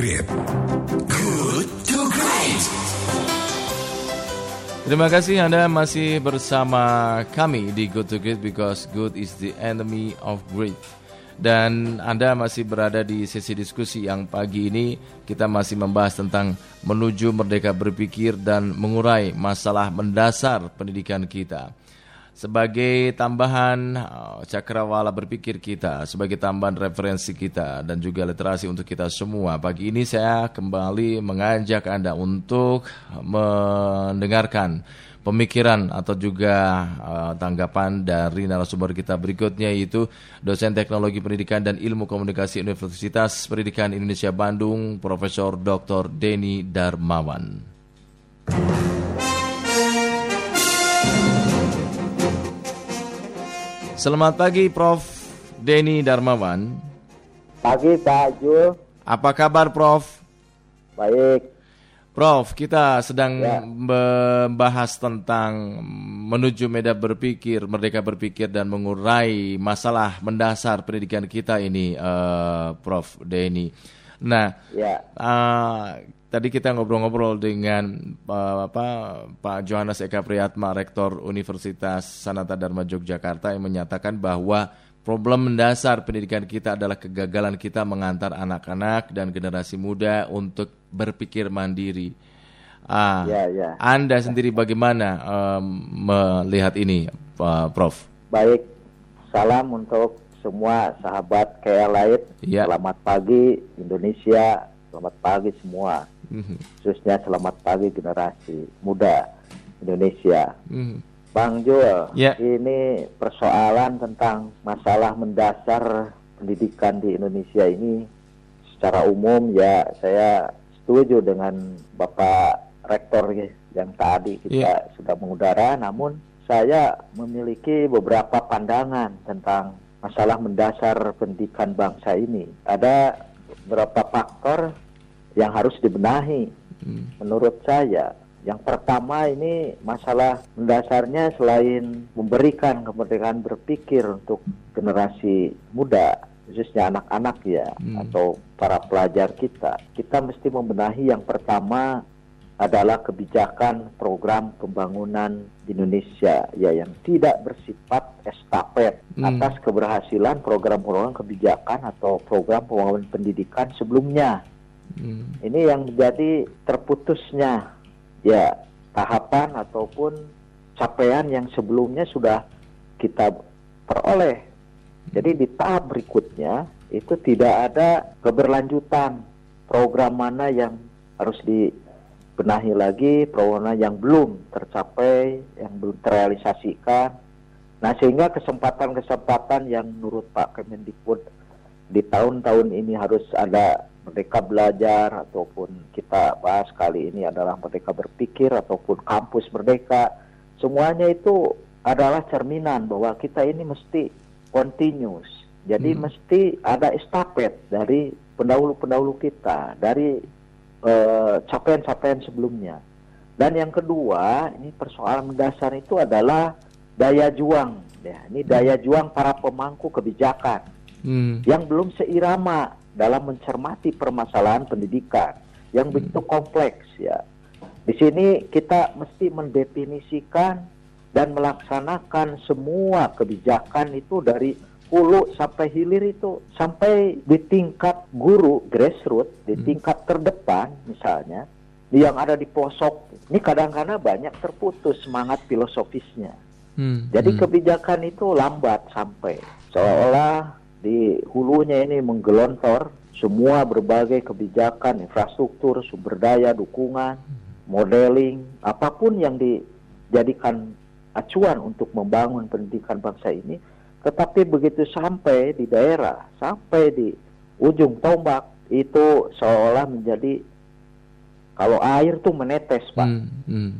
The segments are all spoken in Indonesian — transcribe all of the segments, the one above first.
Great. Good to Great. Terima kasih Anda masih bersama kami di Good to Great because good is the enemy of great. Dan Anda masih berada di sesi diskusi yang pagi ini kita masih membahas tentang menuju merdeka berpikir dan mengurai masalah mendasar pendidikan kita sebagai tambahan uh, cakrawala berpikir kita, sebagai tambahan referensi kita dan juga literasi untuk kita semua. Pagi ini saya kembali mengajak Anda untuk mendengarkan pemikiran atau juga uh, tanggapan dari narasumber kita berikutnya yaitu dosen teknologi pendidikan dan ilmu komunikasi Universitas Pendidikan Indonesia Bandung Profesor Dr. Denny Darmawan. Selamat pagi Prof. Denny Darmawan. Pagi Pak Jul. Apa kabar Prof? Baik. Prof, kita sedang Ya. membahas tentang menuju medan berpikir, merdeka berpikir dan mengurai masalah mendasar pendidikan kita ini, eh, Prof. Denny. Nah, Ya. eh, tadi kita ngobrol-ngobrol dengan eh, apa Pak Johannes Eka Priyatma, Rektor Universitas Sanata Dharma Yogyakarta yang menyatakan bahwa problem mendasar pendidikan kita adalah kegagalan kita mengantar anak-anak dan generasi muda untuk berpikir mandiri. Ah, Ya, ya. Anda sendiri bagaimana em, melihat ini, Pak Prof? Baik. Salam untuk semua sahabat KLIT. Ya. Selamat pagi Indonesia. Selamat pagi semua. Mhm, Khususnya selamat pagi generasi muda Indonesia. mhm. Bang Jul, Ya. ini persoalan tentang masalah mendasar pendidikan di Indonesia ini secara umum ya saya setuju dengan Bapak Rektor ya, yang tadi kita sudah mengudara, namun saya memiliki beberapa pandangan tentang masalah mendasar pendidikan bangsa ini. Ada beberapa faktor yang harus dibenahi Hmm. menurut saya yang pertama ini masalah mendasarnya selain memberikan kemerdekaan berpikir untuk generasi muda khususnya anak-anak ya Hmm. atau para pelajar kita kita mesti membenahi yang pertama adalah kebijakan program pembangunan di Indonesia ya yang tidak bersifat estafet Hmm. atas keberhasilan program-program kebijakan atau program pembangunan pendidikan sebelumnya Hmm. ini yang menjadi terputusnya ya tahapan ataupun capaian yang sebelumnya sudah kita peroleh. Jadi di tahap berikutnya itu tidak ada keberlanjutan program mana yang harus dibenahi lagi, program yang belum tercapai, yang belum terrealisasikan. Nah sehingga kesempatan-kesempatan yang menurut Pak Kemendikbud di tahun-tahun ini harus ada merdeka belajar ataupun kita bahas kali ini adalah merdeka berpikir ataupun kampus merdeka. Semuanya itu adalah cerminan bahwa kita ini mesti continuous. Jadi Hmm. mesti ada estafet dari pendahulu-pendahulu kita dari eh, capaian-capaian sebelumnya. Dan yang kedua ini persoalan mendasar itu adalah daya juang. Ya ini daya juang para pemangku kebijakan. Hmm. yang belum seirama dalam mencermati permasalahan pendidikan yang begitu kompleks ya. Di sini kita mesti mendefinisikan dan melaksanakan semua kebijakan itu dari hulu sampai hilir itu sampai di tingkat guru grassroots di tingkat terdepan misalnya yang ada di pelosok ini kadang-kadang banyak terputus semangat filosofisnya Hmm. jadi Hmm. kebijakan itu lambat sampai seolah-olah di hulunya ini menggelontor semua berbagai kebijakan, infrastruktur, sumber daya, dukungan, modeling, apa pun yang dijadikan acuan untuk membangun pendidikan bangsa ini, tetapi begitu sampai di daerah, sampai di ujung tombak itu seolah menjadi kalau air tuh menetes, Pak Hmm. Hmm.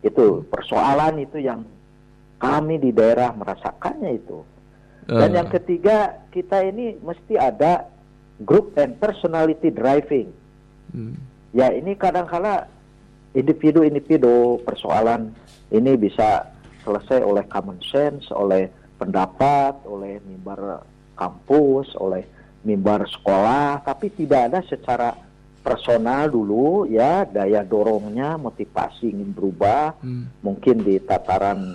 itu persoalan itu yang kami di daerah merasakannya itu dan Eh, yang ketiga kita ini mesti ada group and personality driving hmm. ya ini kadang-kala individu-individu persoalan ini bisa selesai oleh common sense oleh pendapat oleh mimbar kampus oleh mimbar sekolah tapi tidak ada secara personal dulu ya daya dorongnya motivasi ingin berubah Hmm. mungkin di tataran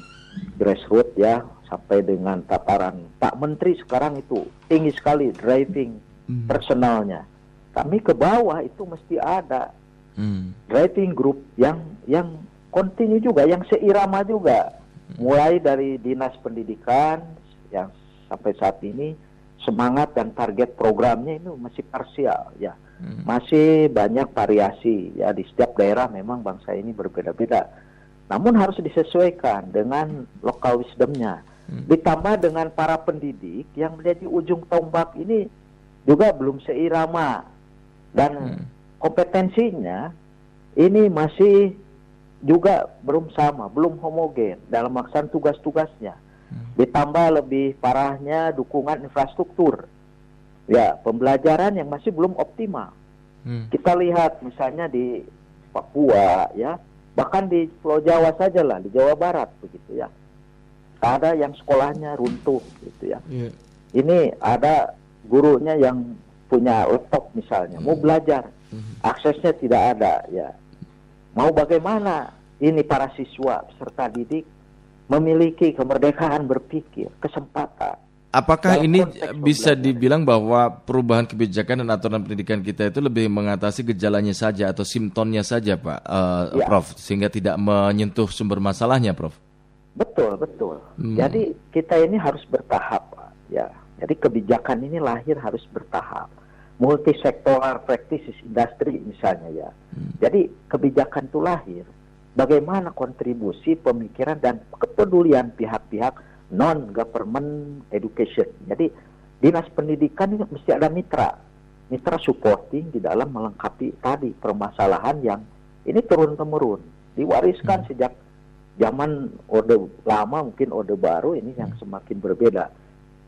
grassroots ya sampai dengan tataran. Pak Menteri sekarang itu tinggi sekali driving Hmm. personalnya. Kami ke bawah itu mesti ada Hmm. driving group yang yang kontinu juga yang seirama juga. Mulai dari dinas pendidikan yang sampai saat ini semangat dan target programnya itu masih parsial ya. Hmm. masih banyak variasi ya. Di setiap daerah memang bangsa ini berbeda-beda. Namun harus disesuaikan dengan lokal wisdomnya Hmm. ditambah dengan para pendidik yang menjadi ujung tombak ini juga belum seirama dan Hmm. kompetensinya ini masih juga belum sama, belum homogen dalam melaksanakan tugas-tugasnya. Hmm. Ditambah lebih parahnya dukungan infrastruktur. Ya, pembelajaran yang masih belum optimal. Hmm. Kita lihat misalnya di Papua ya, bahkan di Pulau Jawa saja lah, di Jawa Barat begitu ya. Ada yang sekolahnya runtuh gitu ya Iya. ini ada gurunya yang punya laptop misalnya mau belajar Hmm. aksesnya tidak ada ya mau bagaimana ini para siswa peserta didik memiliki kemerdekaan berpikir kesempatan Apakah Dalam ini bisa dibilang bahwa perubahan kebijakan dan aturan pendidikan kita itu lebih mengatasi gejalanya saja atau simptomnya saja, Pak, Eh, Ya. Prof, sehingga tidak menyentuh sumber masalahnya, Prof? betul betul Hmm. jadi kita ini harus bertahap ya. Jadi kebijakan ini lahir harus bertahap. Multisektoral practices industri misalnya ya. Hmm. Jadi kebijakan itu lahir. Bagaimana kontribusi pemikiran dan kepedulian pihak-pihak non government education. Jadi dinas pendidikan ini mesti ada mitra, mitra supporting di dalam melengkapi tadi permasalahan yang ini turun temurun diwariskan sejak zaman orde lama mungkin orde baru ini yang semakin berbeda.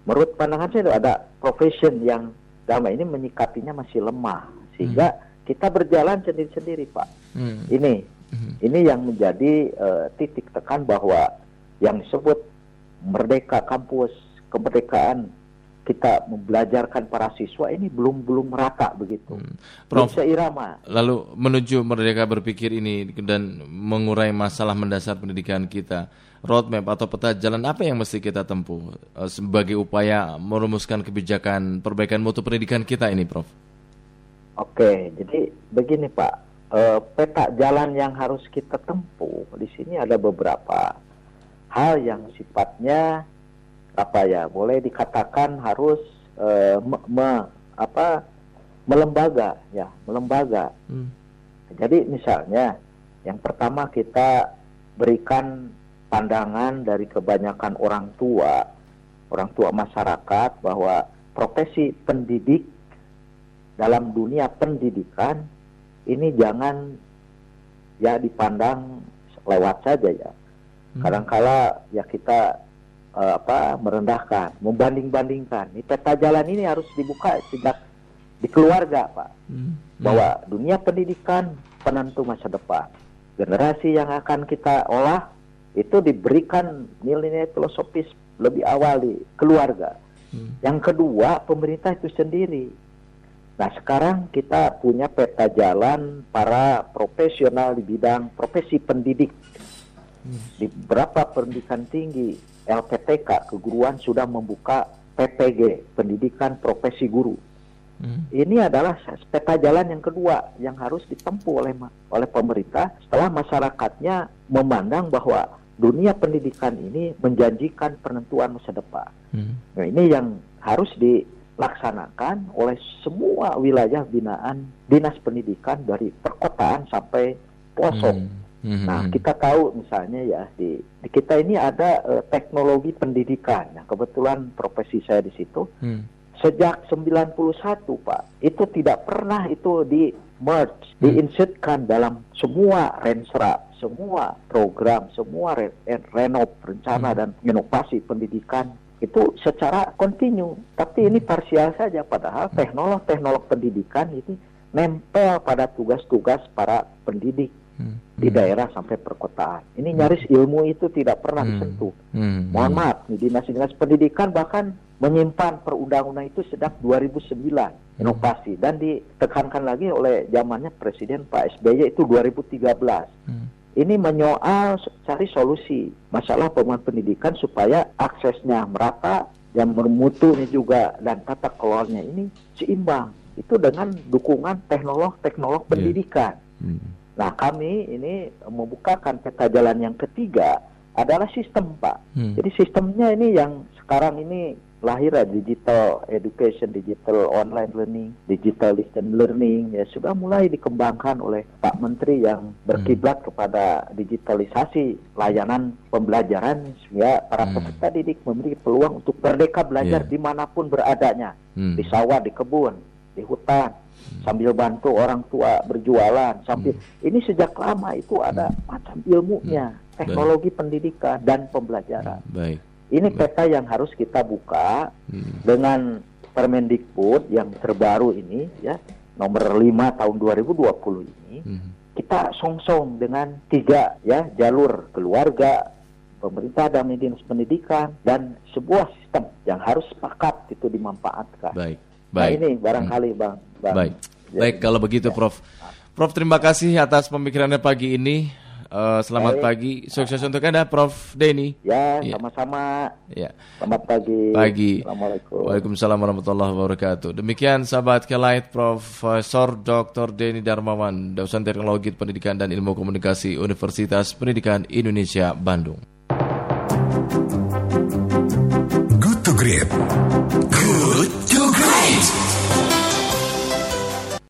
Menurut pandangan saya itu ada profession yang dalam ini menyikapinya masih lemah sehingga kita berjalan sendiri-sendiri Pak. Hmm. Ini Hmm. ini yang menjadi eh, titik tekan bahwa yang disebut merdeka kampus, kemerdekaan kita membelajarkan para siswa ini belum belum merata begitu. Hmm. Prof, seirama. lalu menuju merdeka berpikir ini dan mengurai masalah mendasar pendidikan kita, roadmap atau peta jalan apa yang mesti kita tempuh eh, sebagai upaya merumuskan kebijakan perbaikan mutu pendidikan kita ini, Prof? Oke, jadi begini Pak, Eh, peta jalan yang harus kita tempuh di sini ada beberapa hal yang sifatnya apa ya, boleh dikatakan harus eh, me- me- apa melembaga ya, melembaga. Hmm. Jadi misalnya yang pertama kita berikan pandangan dari kebanyakan orang tua, orang tua masyarakat bahwa profesi pendidik dalam dunia pendidikan ini jangan ya dipandang lewat saja ya. Kadangkala ya kita eh, apa merendahkan, membanding-bandingkan. Ini peta jalan ini harus dibuka sejak di keluarga, Pak Hmm. bahwa dunia pendidikan penentu masa depan. Generasi yang akan kita olah itu diberikan nilai-nilai filosofis lebih awal di keluarga. Hmm. Yang kedua, pemerintah itu sendiri. Nah, sekarang kita punya peta jalan para profesional di bidang profesi pendidik. Di beberapa pendidikan tinggi, LPTK, keguruan sudah membuka PPG, pendidikan profesi guru. Hmm. Ini adalah peta jalan yang kedua yang harus ditempuh oleh oleh pemerintah setelah masyarakatnya memandang bahwa dunia pendidikan ini menjanjikan penentuan masa depan. Hmm. Nah, ini yang harus dilaksanakan oleh semua wilayah binaan dinas pendidikan dari perkotaan sampai pelosok. Hmm. Hmm. Nah, kita tahu misalnya ya di, di kita ini ada eh, teknologi pendidikan. Nah, kebetulan profesi saya di situ Hmm. sejak 91 Pak itu tidak pernah itu di merge Hmm. diinsertkan dalam semua rensra semua program semua re- eh, renov rencana Hmm. dan inovasi pendidikan itu secara kontinu tapi ini parsial saja padahal teknolog-teknolog pendidikan ini nempel pada tugas-tugas para pendidik Hmm. di daerah sampai perkotaan ini nyaris ilmu itu tidak pernah Hmm. disentuh Hmm. Mohon maaf, nih dinas-dinas pendidikan bahkan menyimpan perundang-undang itu sejak 2009 inovasi dan ditekankan lagi oleh zamannya Presiden Pak SBY itu 2013. Hmm. Ini menyoal cari solusi masalah pembangunan pendidikan supaya aksesnya merata dan bermutunya juga dan tata kelolanya ini seimbang. Itu dengan dukungan teknolog-teknolog iya. pendidikan. Yeah. Hmm. Nah kami ini membukakan peta jalan yang ketiga adalah sistem Pak. Hmm. Jadi sistemnya ini yang sekarang ini lahir digital education, digital online learning, digital distance learning ya sudah mulai dikembangkan oleh Pak Menteri yang berkiblat hmm. kepada digitalisasi layanan pembelajaran sehingga para hmm. peserta didik memiliki peluang untuk merdeka belajar yeah. di mana pun beradanya hmm. di sawah, di kebun, di hutan hmm. Sambil bantu orang tua berjualan sambil hmm. ini sejak lama itu ada hmm. macam ilmunya hmm. teknologi Baik. pendidikan dan pembelajaran. Baik. Ini peta yang harus kita buka hmm. dengan Permendikbud yang terbaru ini ya nomor 5 tahun 2020 ini hmm. kita song-song dengan tiga ya jalur keluarga pemerintah dan dinas pendidikan dan sebuah sistem yang harus sepakat itu dimanfaatkan. Baik. Nah, Baik. Nah, ini barangkali hmm. Bang, bang. Baik. Baik kalau begitu ya. Prof. Prof terima kasih atas pemikirannya pagi ini. Uh, selamat Baik. pagi, sukses untuk Anda, Prof. Denny. Ya, ya, sama-sama. Ya. Selamat pagi. Pagi. Assalamualaikum. Waalaikumsalam warahmatullahi wabarakatuh. Demikian sahabat Kelight Profesor Dr. Denny Darmawan, dosen Teknologi Pendidikan dan Ilmu Komunikasi Universitas Pendidikan Indonesia Bandung. Good to Great. Good.